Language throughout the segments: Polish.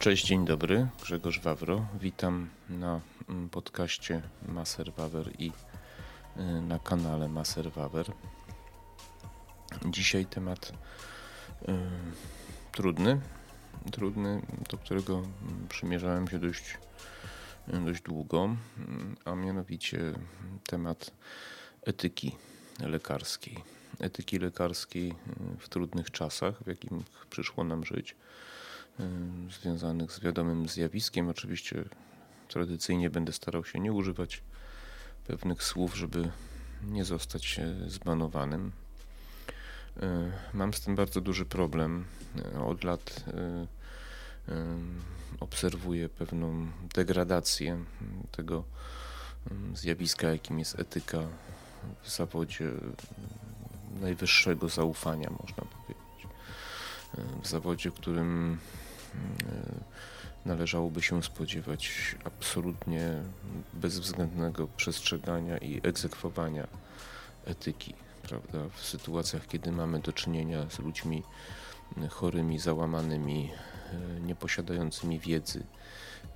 Cześć, dzień dobry. Grzegorz Wawro. Witam na mm, podcaście Maser Wawer i y, na kanale Maser Wawer. Dzisiaj temat y, trudny, trudny, do którego mm, przymierzałem się dość, y, dość długo, a mianowicie temat etyki lekarskiej. Etyki lekarskiej w trudnych czasach, w jakim przyszło nam żyć związanych z wiadomym zjawiskiem. Oczywiście tradycyjnie będę starał się nie używać pewnych słów, żeby nie zostać zbanowanym. E, mam z tym bardzo duży problem. E, od lat e, obserwuję pewną degradację tego zjawiska, jakim jest etyka w zawodzie najwyższego zaufania, można powiedzieć. W zawodzie, którym E, należałoby się spodziewać absolutnie bezwzględnego przestrzegania i egzekwowania etyki, prawda? W sytuacjach, kiedy mamy do czynienia z ludźmi chorymi, załamanymi, e, nieposiadającymi wiedzy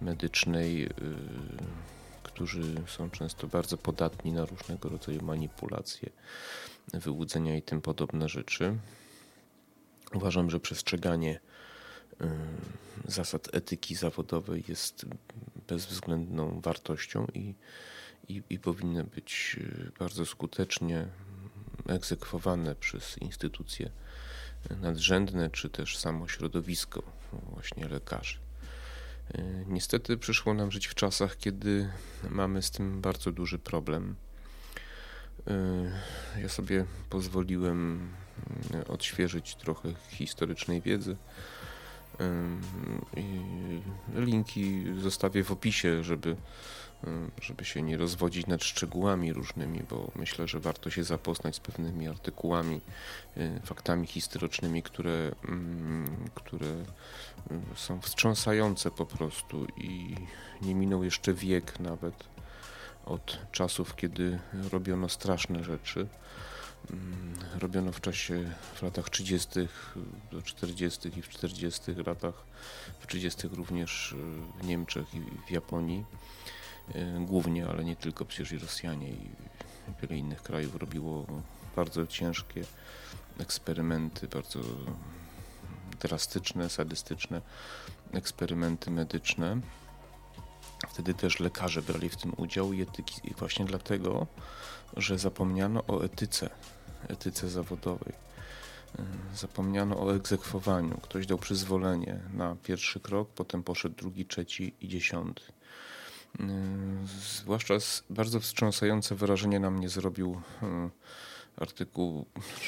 medycznej, e, którzy są często bardzo podatni na różnego rodzaju manipulacje, wyłudzenia i tym podobne rzeczy. Uważam, że przestrzeganie Y, zasad etyki zawodowej jest bezwzględną wartością i, i, i powinny być y, bardzo skutecznie egzekwowane przez instytucje nadrzędne, czy też samo środowisko właśnie lekarzy. Y, niestety przyszło nam żyć w czasach, kiedy mamy z tym bardzo duży problem. Ja sobie pozwoliłem odświeżyć trochę historycznej wiedzy Linki zostawię w opisie, żeby, żeby się nie rozwodzić nad szczegółami różnymi, bo myślę, że warto się zapoznać z pewnymi artykułami, y, faktami historycznymi, które, które y, są wstrząsające po prostu i nie minął jeszcze wiek nawet od czasów, kiedy robiono straszne rzeczy. Mm, robiono w czasie w latach 30. do 40. i w 40. latach, w 30. również y, w Niemczech i w Japonii y, głównie, ale nie tylko, przecież i Rosjanie i wiele innych krajów robiło bardzo ciężkie eksperymenty, bardzo drastyczne, sadystyczne eksperymenty medyczne. Wtedy też lekarze brali w tym udział i etyki właśnie dlatego, że zapomniano o etyce, etyce zawodowej. Y, zapomniano o egzekwowaniu. Ktoś dał przyzwolenie na pierwszy krok, potem poszedł drugi, trzeci i dziesiąty. Y, zwłaszcza bardzo wstrząsające wrażenie na mnie zrobił y, artykuł,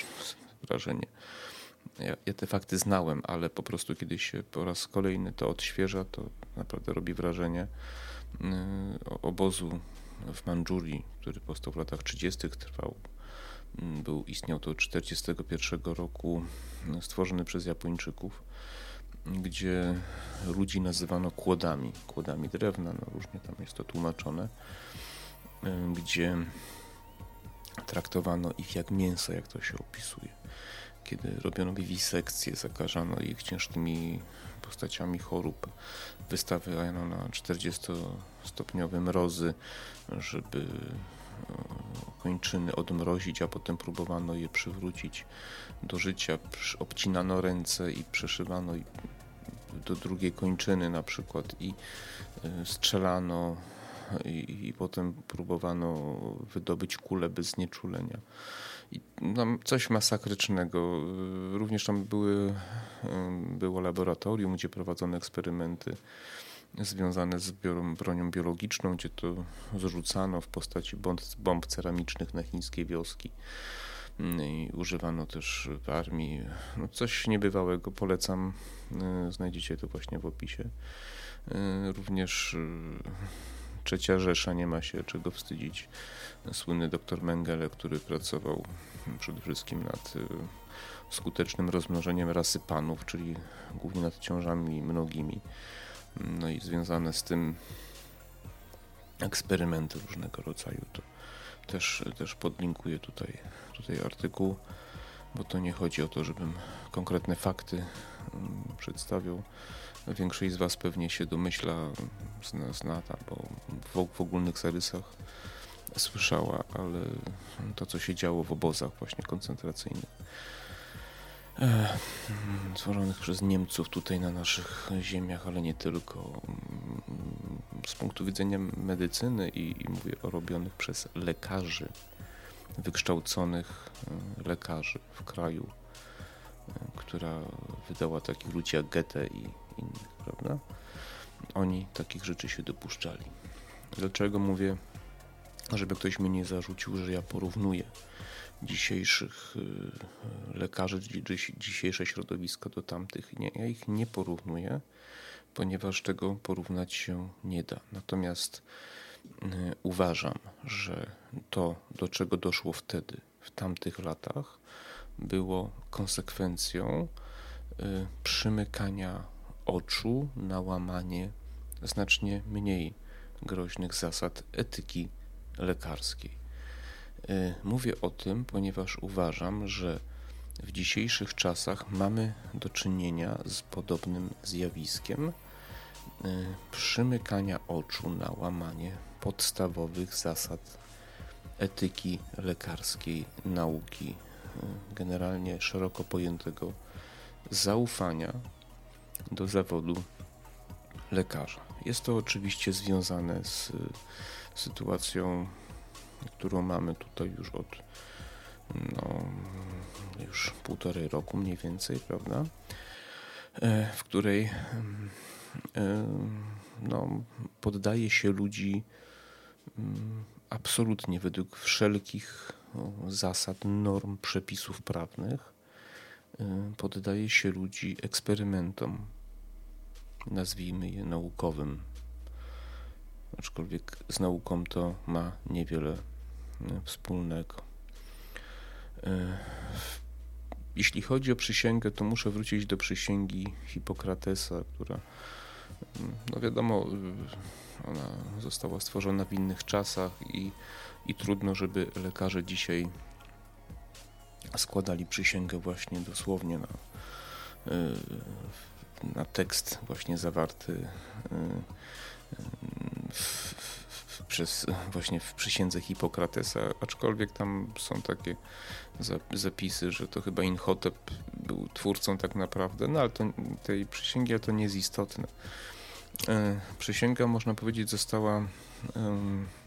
wrażenie. Ja, ja, te fakty znałem, ale po prostu kiedy się po raz kolejny to odświeża, to naprawdę robi wrażenie obozu w Mandżurii, który powstał w latach 30., trwał, był, istniał to 1941 roku, stworzony przez Japończyków, gdzie ludzi nazywano kłodami, kłodami drewna, no różnie tam jest to tłumaczone, gdzie traktowano ich jak mięso, jak to się opisuje. Kiedy robiono wiwisekcje, zakażano ich ciężkimi postaciami chorób, wystawiano na 40-stopniowe mrozy, żeby kończyny odmrozić, a potem próbowano je przywrócić do życia. Obcinano ręce i przeszywano do drugiej kończyny na przykład i e, strzelano i, i potem próbowano wydobyć kulę bez znieczulenia. I tam coś masakrycznego. Również tam były, było laboratorium, gdzie prowadzono eksperymenty związane z bronią biologiczną, gdzie to zrzucano w postaci bomb, bomb ceramicznych na chińskie wioski. I używano też w armii. No coś niebywałego, polecam. Znajdziecie to właśnie w opisie. Również Trzecia Rzesza, nie ma się czego wstydzić. Słynny dr Mengele, który pracował przede wszystkim nad y, skutecznym rozmnożeniem rasy panów, czyli głównie nad ciążami mnogimi. No i związane z tym eksperymenty różnego rodzaju. To też, też podlinkuję tutaj, tutaj artykuł, bo to nie chodzi o to, żebym konkretne fakty mm, przedstawiał, większość z Was pewnie się domyśla, zna, zna bo w, w ogólnych zarysach słyszała, ale to, co się działo w obozach właśnie koncentracyjnych, tworzonych przez Niemców tutaj na naszych ziemiach, ale nie tylko. Z punktu widzenia medycyny i, i mówię o robionych przez lekarzy, wykształconych e, lekarzy w kraju, e, która wydała takich ludzi jak Goethe i innych, prawda? Oni takich rzeczy się dopuszczali. Dlaczego mówię, żeby ktoś mnie nie zarzucił, że ja porównuję dzisiejszych y, lekarzy, dzisiejsze środowisko do tamtych. Nie, ja ich nie porównuję, ponieważ tego porównać się nie da. Natomiast y, uważam, że to, do czego doszło wtedy, w tamtych latach, było konsekwencją y, przymykania oczu na łamanie znacznie mniej groźnych zasad etyki lekarskiej. Y, mówię o tym, ponieważ uważam, że w dzisiejszych czasach mamy do czynienia z podobnym zjawiskiem y, przymykania oczu na łamanie podstawowych zasad etyki lekarskiej, nauki, y, generalnie szeroko pojętego zaufania do zawodu lekarza. Jest to oczywiście związane z sytuacją, którą mamy tutaj już od no, już półtorej roku mniej więcej, prawda? E, w której e, no, poddaje się ludzi absolutnie według wszelkich zasad, norm, przepisów prawnych, e, poddaje się ludzi eksperymentom, nazwijmy je naukowym, aczkolwiek z nauką to ma niewiele e, wspólnego. E, jeśli chodzi o przysięgę, to muszę wrócić do przysięgi Hipokratesa, która, mm, no wiadomo, e, ona została stworzona w innych czasach i, i trudno, żeby lekarze dzisiaj składali przysięgę właśnie dosłownie na, na tekst właśnie zawarty przez właśnie w przysiędze Hipokratesa, aczkolwiek tam są takie zapisy, że to chyba Inhotep był twórcą tak naprawdę, no ale to, tej przysięgi to nie jest istotne. E, przysięga, można powiedzieć, została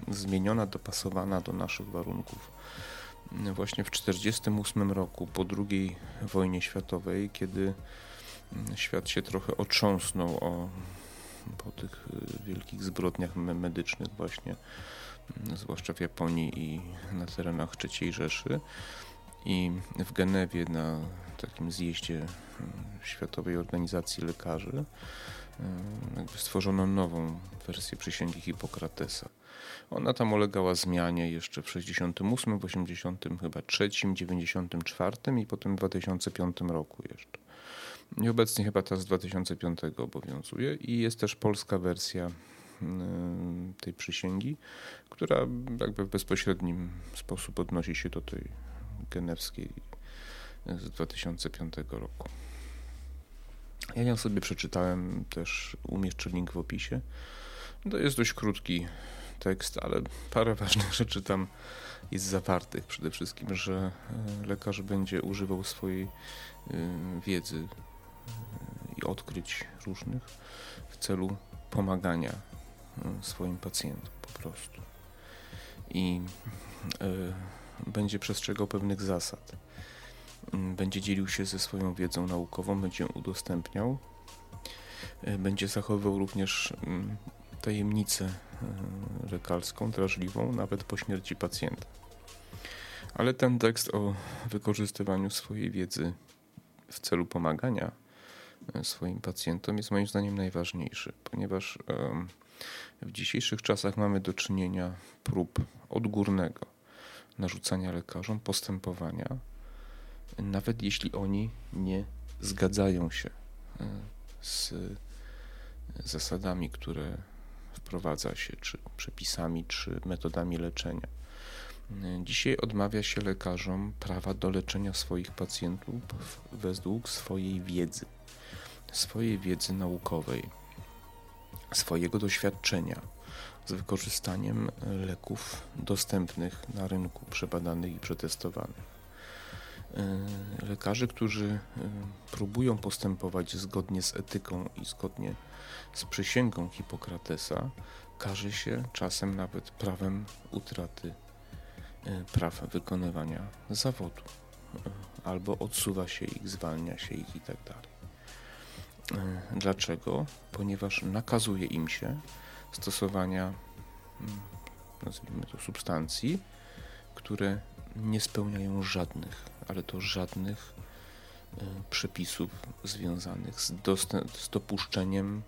zmieniona, dopasowana do naszych warunków. Właśnie w 1948 roku, po II wojnie światowej, kiedy świat się trochę otrząsnął o po tych y, wielkich zbrodniach medycznych właśnie, mm, zwłaszcza w Japonii i na terenach III Rzeszy. I w Genewie na takim zjeździe mm, Światowej Organizacji Lekarzy mm, stworzono nową wersję przysięgi Hipokratesa. Ona tam ulegała zmianie jeszcze w 68, w 83, 94 i potem w 2005 roku jeszcze. Obecnie chyba ta z 2005 obowiązuje i jest też polska wersja mm, tej przysięgi, która jakby w bezpośrednim sposób odnosi się do tej genewskiej z 2005 roku. Ja ją sobie przeczytałem, też umieszczę link w opisie. To jest dość krótki tekst, ale parę ważnych rzeczy tam jest zawartych. Przede wszystkim, że e, lekarz będzie używał swojej e, wiedzy i odkryć różnych w celu pomagania e, swoim pacjentom po prostu. I y, będzie przestrzegał pewnych zasad. Mm, będzie dzielił się ze swoją wiedzą naukową, będzie ją udostępniał. Y, będzie zachowywał również y, tajemnicę lekarską, drażliwą, nawet po śmierci pacjenta. Ale ten tekst o wykorzystywaniu swojej wiedzy w celu pomagania swoim pacjentom jest moim zdaniem najważniejszy, ponieważ w dzisiejszych czasach mamy do czynienia prób odgórnego narzucania lekarzom postępowania, nawet jeśli oni nie zgadzają się e, z zasadami, które wprowadza się, czy przepisami, czy metodami leczenia. Dzisiaj odmawia się lekarzom prawa do leczenia swoich pacjentów według swojej wiedzy swojej wiedzy naukowej, swojego doświadczenia z wykorzystaniem leków dostępnych na rynku, przebadanych i przetestowanych. E, lekarzy, którzy e, próbują postępować zgodnie z etyką i zgodnie z przysięgą Hipokratesa, każe się czasem nawet prawem utraty e, praw wykonywania zawodu, albo odsuwa się ich, zwalnia się ich i tak. Dlaczego? Ponieważ nakazuje im się stosowania, mm, nazwijmy to, substancji, które nie spełniają żadnych, ale to żadnych e, przepisów związanych z, z dopuszczeniem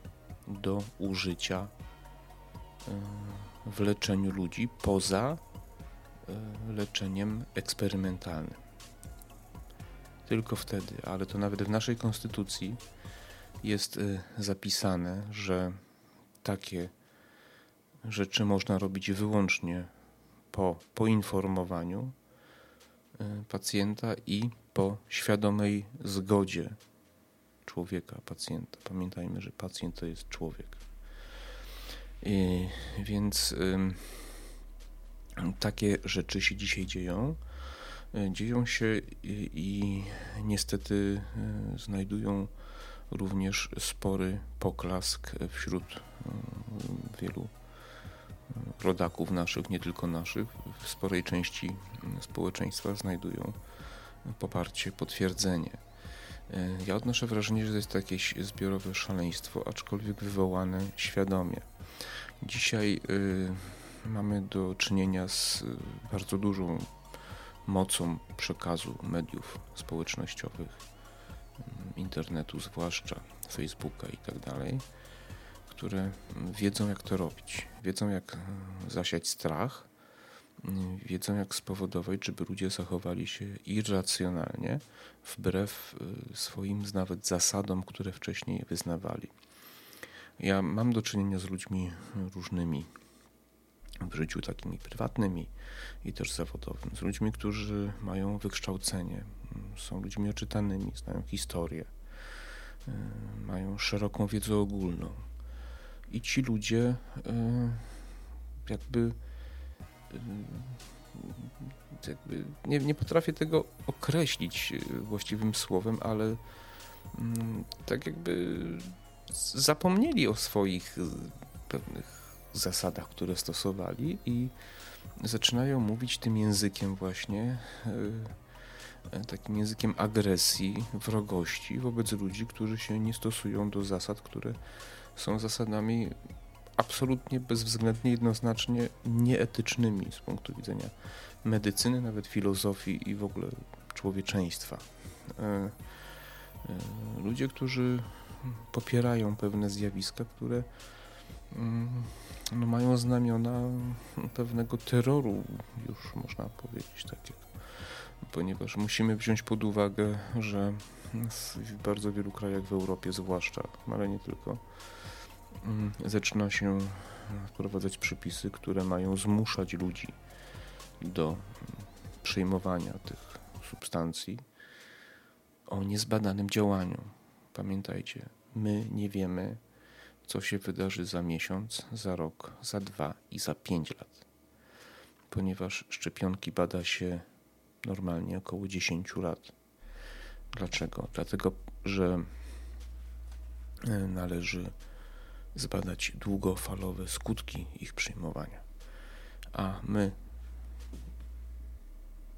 do użycia e, w leczeniu ludzi poza e, leczeniem eksperymentalnym. Tylko wtedy, ale to nawet w naszej konstytucji jest zapisane, że takie rzeczy można robić wyłącznie po poinformowaniu e, pacjenta i po świadomej zgodzie człowieka, pacjenta. Pamiętajmy, że pacjent to jest człowiek. I, więc y, takie rzeczy się dzisiaj dzieją. E, dzieją się i, i niestety y, znajdują również spory poklask wśród y, wielu rodaków naszych, nie tylko naszych, w sporej części społeczeństwa znajdują poparcie, potwierdzenie. E, ja odnoszę wrażenie, że to jest jakieś zbiorowe szaleństwo, aczkolwiek wywołane świadomie. Dzisiaj y, mamy do czynienia z bardzo dużą mocą przekazu mediów społecznościowych, internetu zwłaszcza, Facebooka i tak dalej które wiedzą, jak to robić, wiedzą, jak zasiać strach, wiedzą, jak spowodować, żeby ludzie zachowali się irracjonalnie, wbrew y, swoim nawet zasadom, które wcześniej wyznawali. Ja mam do czynienia z ludźmi różnymi w życiu takimi prywatnymi i też zawodowym, z ludźmi, którzy mają wykształcenie, są ludźmi oczytanymi, znają historię, y, mają szeroką wiedzę ogólną. I ci ludzie e, jakby, e, jakby nie, nie potrafię tego określić właściwym słowem, ale mm, tak jakby zapomnieli o swoich pewnych zasadach, które stosowali i zaczynają mówić tym językiem właśnie, takim językiem agresji, wrogości wobec ludzi, którzy się nie stosują do zasad, które są zasadami absolutnie bezwzględnie, jednoznacznie nieetycznymi z punktu widzenia medycyny, nawet filozofii i w ogóle człowieczeństwa. E, e, ludzie, którzy popierają pewne zjawiska, które no, mają znamiona pewnego terroru, już można powiedzieć takiego. Ponieważ musimy wziąć pod uwagę, że w bardzo wielu krajach w Europie zwłaszcza, ale nie tylko, Mm, zaczyna się wprowadzać przepisy, które mają zmuszać ludzi do przyjmowania tych substancji o niezbadanym działaniu. Pamiętajcie, my nie wiemy, co się wydarzy za miesiąc, za rok, za dwa i za pięć lat, ponieważ szczepionki bada się normalnie około 10 lat. Dlaczego? Dlatego, że e, należy zbadać długofalowe skutki ich przyjmowania. A my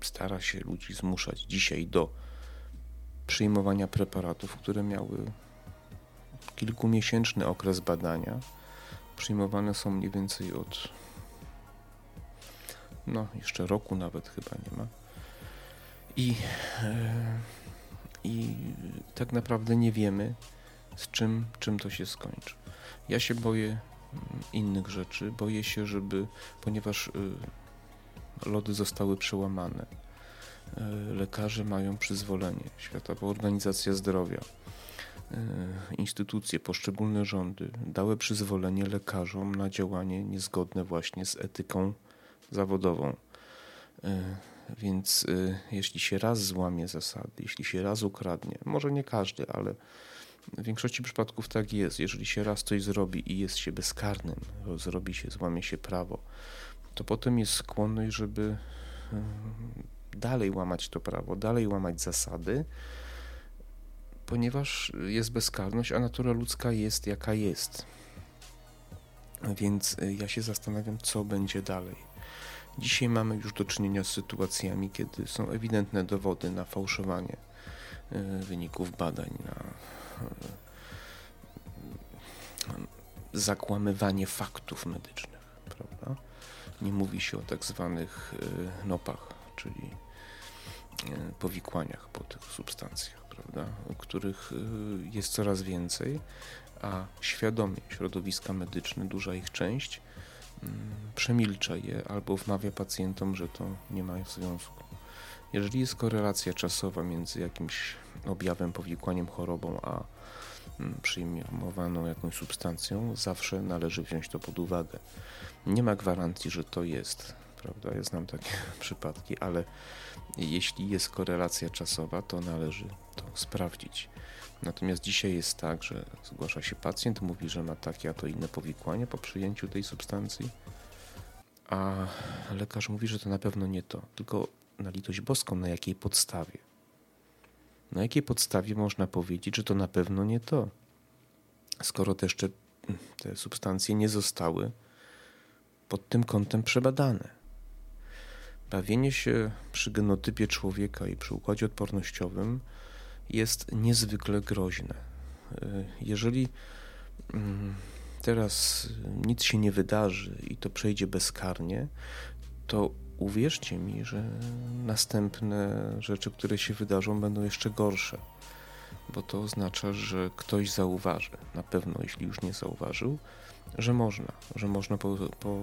stara się ludzi zmuszać dzisiaj do przyjmowania preparatów, które miały kilkumiesięczny okres badania. Przyjmowane są mniej więcej od no, jeszcze roku nawet chyba nie ma. I, e, i tak naprawdę nie wiemy, z czym, czym to się skończy. Ja się boję mm, innych rzeczy. Boję się, żeby, ponieważ y, lody zostały przełamane, y, lekarze mają przyzwolenie, Światowa Organizacja Zdrowia, instytucje, poszczególne rządy dały przyzwolenie lekarzom na działanie niezgodne właśnie z etyką zawodową. Więc jeśli się raz złamie zasady, jeśli się raz ukradnie, może nie każdy, ale W większości przypadków tak jest. Jeżeli się raz coś zrobi i jest się bezkarnym, zrobi się, złamie się prawo, to potem jest skłonność, żeby dalej łamać to prawo, dalej łamać zasady, ponieważ jest bezkarność, a natura ludzka jest jaka jest. Więc y, ja się zastanawiam, co będzie dalej. Dzisiaj mamy już do czynienia z sytuacjami, kiedy są ewidentne dowody na fałszowanie y, wyników badań, na y, zakłamywanie faktów medycznych, prawda? Nie mówi się o tak zwanych nopach, czyli powikłaniach po tych substancjach, prawda? Których jest coraz więcej, a świadomie środowiska medyczne, duża ich część, mm, przemilcza je albo wmawia pacjentom, że to nie ma związku. Jeżeli jest korelacja czasowa między jakimś objawem, powikłaniem, chorobą, a mm, przyjmowaną jakąś substancją, zawsze należy wziąć to pod uwagę. Nie ma gwarancji, że to jest, prawda? Ja znam takie przypadki, ale jeśli jest korelacja czasowa, to należy to sprawdzić. Natomiast dzisiaj jest tak, że zgłasza się pacjent, mówi, że ma takie, a to inne powikłania po przyjęciu tej substancji, a lekarz mówi, że to na pewno nie to. Tylko na litość boską, na jakiej podstawie? Na jakiej podstawie można powiedzieć, że to na pewno nie to? Skoro te jeszcze te substancje nie zostały pod tym kątem przebadane. Bawienie się przy genotypie człowieka i przy układzie odpornościowym jest niezwykle groźne. E, jeżeli mm, teraz nic się nie wydarzy i to przejdzie bezkarnie, to uwierzcie mi, że następne rzeczy, które się wydarzą, będą jeszcze gorsze, bo to oznacza, że ktoś zauważy, na pewno, jeśli już nie zauważył, że można, że można po, po,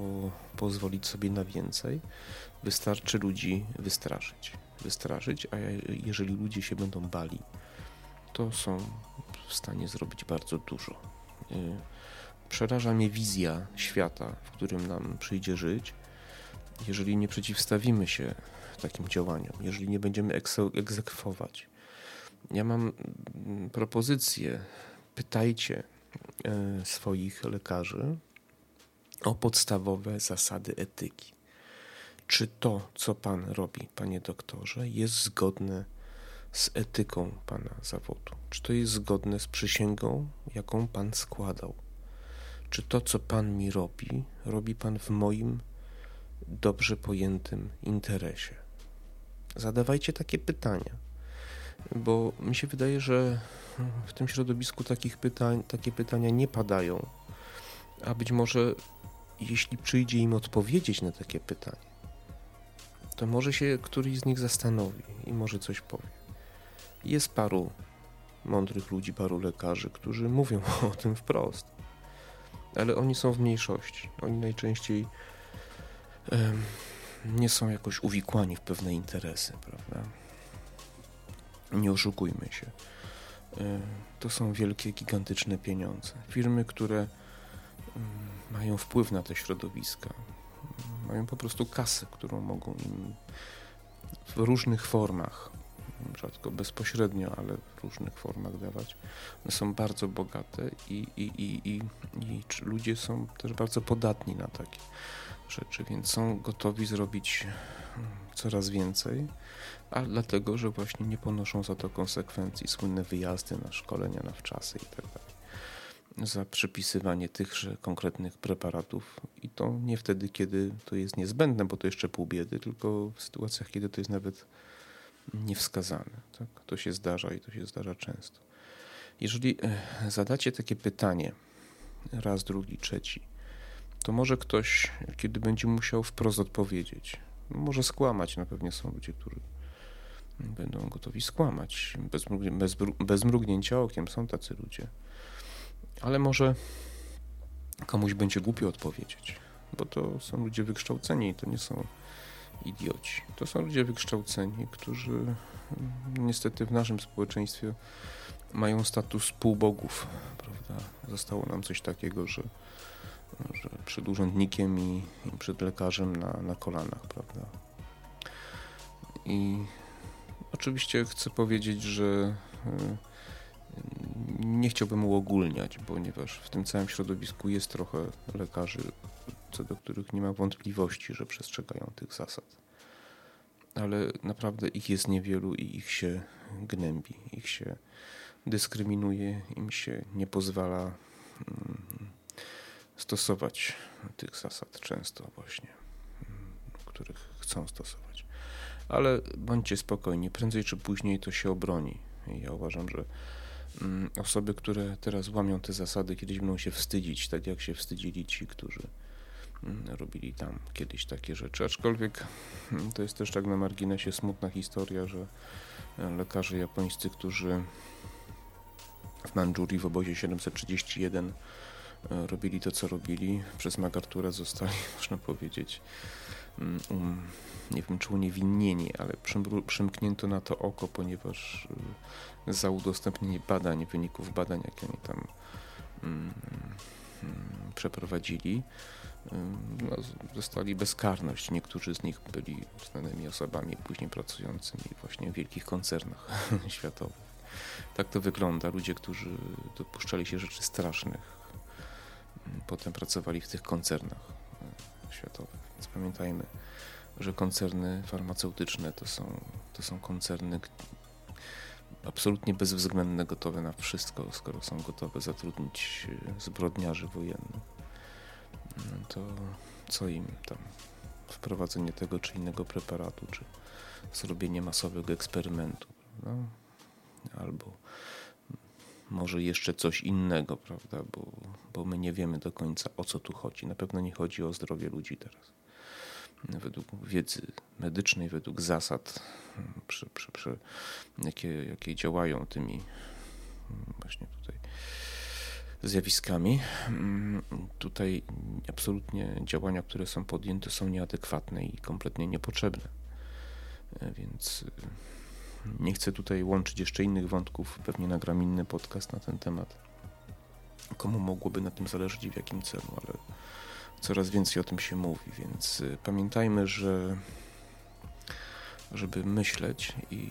pozwolić sobie na więcej. Wystarczy ludzi wystraszyć wystraszyć, a jeżeli ludzie się będą bali, to są w stanie zrobić bardzo dużo. Y, przeraża mnie wizja świata, w którym nam przyjdzie żyć, jeżeli nie przeciwstawimy się takim działaniom, jeżeli nie będziemy egzekwować. Ja mam mm, propozycję, pytajcie swoich lekarzy o podstawowe zasady etyki czy to, co Pan robi, Panie doktorze, jest zgodne z etyką Pana zawodu? Czy to jest zgodne z przysięgą, jaką Pan składał? Czy to, co Pan mi robi, robi Pan w moim dobrze pojętym interesie? Zadawajcie takie pytania, bo mi się wydaje, że w tym środowisku takich pytań, takie pytania nie padają, a być może jeśli przyjdzie im odpowiedzieć na takie pytanie, to może się któryś z nich zastanowi i może coś powie. Jest paru mądrych ludzi, paru lekarzy, którzy mówią o tym wprost, ale oni są w mniejszości. Oni najczęściej um, nie są jakoś uwikłani w pewne interesy, prawda? Nie oszukujmy się. To są wielkie, gigantyczne pieniądze. Firmy, które mają wpływ na te środowiska, mają po prostu kasę, którą mogą im w różnych formach, rzadko bezpośrednio, ale w różnych formach dawać. One są bardzo bogate i, i, i, i, i ludzie są też bardzo podatni na takie rzeczy, więc są gotowi zrobić hmm, coraz więcej, a dlatego, że właśnie nie ponoszą za to konsekwencji, słynne wyjazdy na szkolenia, na wczasy itd. Tak za przepisywanie tychże konkretnych preparatów i to nie wtedy, kiedy to jest niezbędne, bo to jeszcze pół biedy, tylko w sytuacjach, kiedy to jest nawet niewskazane. Tak? To się zdarza i to się zdarza często. Jeżeli e, zadacie takie pytanie raz, drugi, trzeci, to może ktoś, kiedy będzie musiał wprost odpowiedzieć, może skłamać, na pewnie są ludzie, którzy będą gotowi skłamać bez, bez, bez mrugnięcia okiem, są tacy ludzie ale może komuś będzie głupio odpowiedzieć, bo to są ludzie wykształceni, to nie są idioci. To są ludzie wykształceni, którzy mm, niestety w naszym społeczeństwie mają status półbogów, prawda? Zostało nam coś takiego, że, że przed urzędnikiem i, i przed lekarzem na, na kolanach, prawda? I oczywiście chcę powiedzieć, że y, nie chciałbym uogólniać, ponieważ w tym całym środowisku jest trochę lekarzy, co do których nie ma wątpliwości, że przestrzegają tych zasad. Ale naprawdę ich jest niewielu i ich się gnębi, ich się dyskryminuje, im się nie pozwala mm, stosować tych zasad często właśnie, mm, których chcą stosować. Ale bądźcie spokojni, prędzej czy później to się obroni. Ja uważam, że mm, osoby, które teraz łamią te zasady, kiedyś będą się wstydzić, tak jak się wstydzili ci, którzy robili tam kiedyś takie rzeczy. Aczkolwiek to jest też tak na marginesie smutna historia, że e, lekarze japońscy, którzy w Mandżurii w obozie 731 e, robili to, co robili. Przez MacArthur'a zostali, można powiedzieć, mm, um, nie wiem czy uniewinnieni, ale przymknięto na to oko, ponieważ e, za udostępnienie badań, wyników badań, jakie oni tam um, przeprowadzili, no, dostali bezkarność. Niektórzy z nich byli znanymi osobami później pracującymi właśnie w wielkich koncernach światowych. Tak to wygląda. Ludzie, którzy dopuszczali się rzeczy strasznych, potem pracowali w tych koncernach e, światowych. Więc pamiętajmy, że koncerny farmaceutyczne to są, to są koncerny absolutnie bezwzględne, gotowe na wszystko, skoro są gotowe zatrudnić e, zbrodniarzy wojennych. No to co im tam wprowadzenie tego czy innego preparatu, czy zrobienie masowego eksperymentu, no, albo może jeszcze coś innego, prawda, bo, bo my nie wiemy do końca o co tu chodzi. Na pewno nie chodzi o zdrowie ludzi teraz. Według wiedzy medycznej, według zasad, przy, przy, przy, jakie, jakie działają tymi właśnie tutaj zjawiskami. Mm, tutaj absolutnie działania, które są podjęte, są nieadekwatne i kompletnie niepotrzebne. E, więc nie chcę tutaj łączyć jeszcze innych wątków. Pewnie nagram inny podcast na ten temat. Komu mogłoby na tym zależeć i w jakim celu, ale coraz więcej o tym się mówi, więc e, pamiętajmy, że żeby myśleć i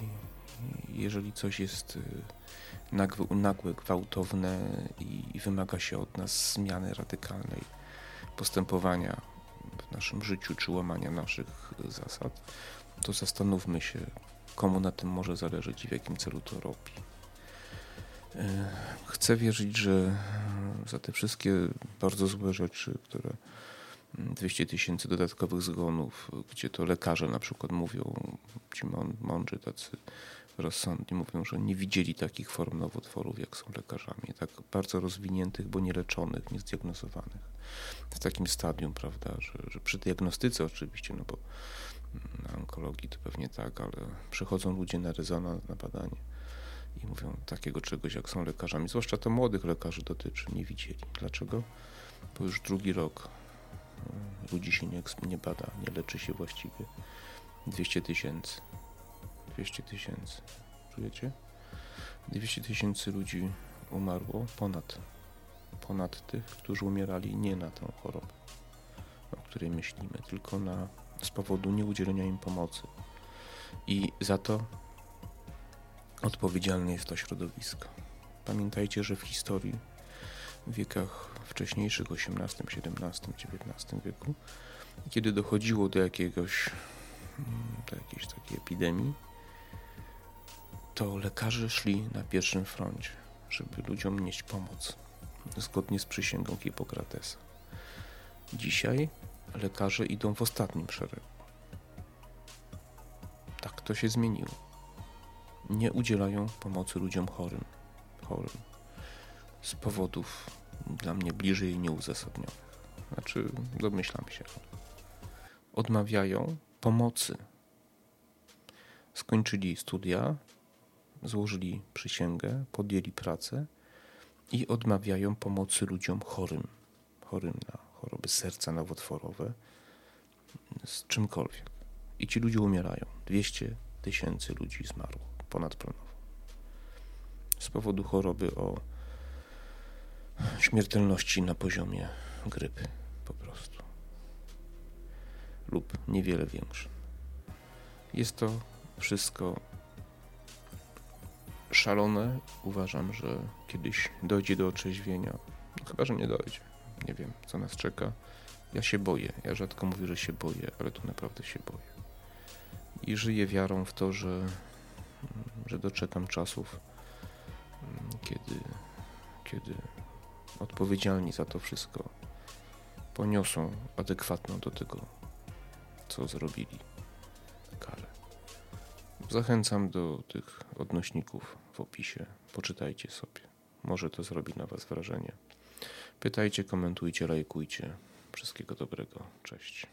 jeżeli coś jest nagłe, nagłe gwałtowne i, i wymaga się od nas zmiany radykalnej postępowania w naszym życiu czy łamania naszych zasad, to zastanówmy się, komu na tym może zależeć i w jakim celu to robi. E, chcę wierzyć, że za te wszystkie bardzo złe rzeczy, które 200 tysięcy dodatkowych zgonów, gdzie to lekarze na przykład mówią, ci mądrzy tacy rozsądni mówią, że nie widzieli takich form nowotworów, jak są lekarzami, tak bardzo rozwiniętych, bo nieleczonych, niezdiagnozowanych. W takim stadium, prawda, że, że przy diagnostyce oczywiście, no bo na onkologii to pewnie tak, ale przychodzą ludzie na rezonans, na badanie i mówią takiego czegoś, jak są lekarzami, zwłaszcza to młodych lekarzy dotyczy, nie widzieli. Dlaczego? Bo już drugi rok e, ludzi się nie, nie bada, nie leczy się właściwie. 200 tysięcy 200 tysięcy. Czujecie? 200 tysięcy ludzi umarło ponad, ponad tych, którzy umierali nie na tę chorobę, o której myślimy, tylko na, z powodu nieudzielenia im pomocy. I za to odpowiedzialne jest to środowisko. Pamiętajcie, że w historii, w wiekach wcześniejszych, XVIII, XVII, XIX wieku, kiedy dochodziło do jakiegoś mm, do jakiejś takiej epidemii, to lekarze szli na pierwszym froncie, żeby ludziom nieść pomoc, zgodnie z przysięgą Hipokratesa. Dzisiaj lekarze idą w ostatnim szeregu. Tak to się zmieniło. Nie udzielają pomocy ludziom chorym, chorym z powodów dla mnie bliżej nieuzasadnionych. Znaczy, domyślam się. Odmawiają pomocy. Skończyli studia, złożyli przysięgę, podjęli pracę i odmawiają pomocy ludziom chorym, chorym na choroby serca nowotworowe, z czymkolwiek. I ci ludzie umierają. 200 tysięcy ludzi zmarło ponadplanowo. Z powodu choroby o śmiertelności na poziomie grypy po prostu. Lub niewiele większym. Jest to wszystko szalone. Uważam, że kiedyś dojdzie do otrzeźwienia. Chyba, że nie dojdzie. Nie wiem, co nas czeka. Ja się boję. Ja rzadko mówię, że się boję, ale tu naprawdę się boję. I żyję wiarą w to, że, że doczekam czasów, kiedy, kiedy odpowiedzialni za to wszystko poniosą adekwatną do tego, co zrobili karę. Zachęcam do tych odnośników w opisie. Poczytajcie sobie. Może to zrobi na Was wrażenie. Pytajcie, komentujcie, lajkujcie. Wszystkiego dobrego. Cześć.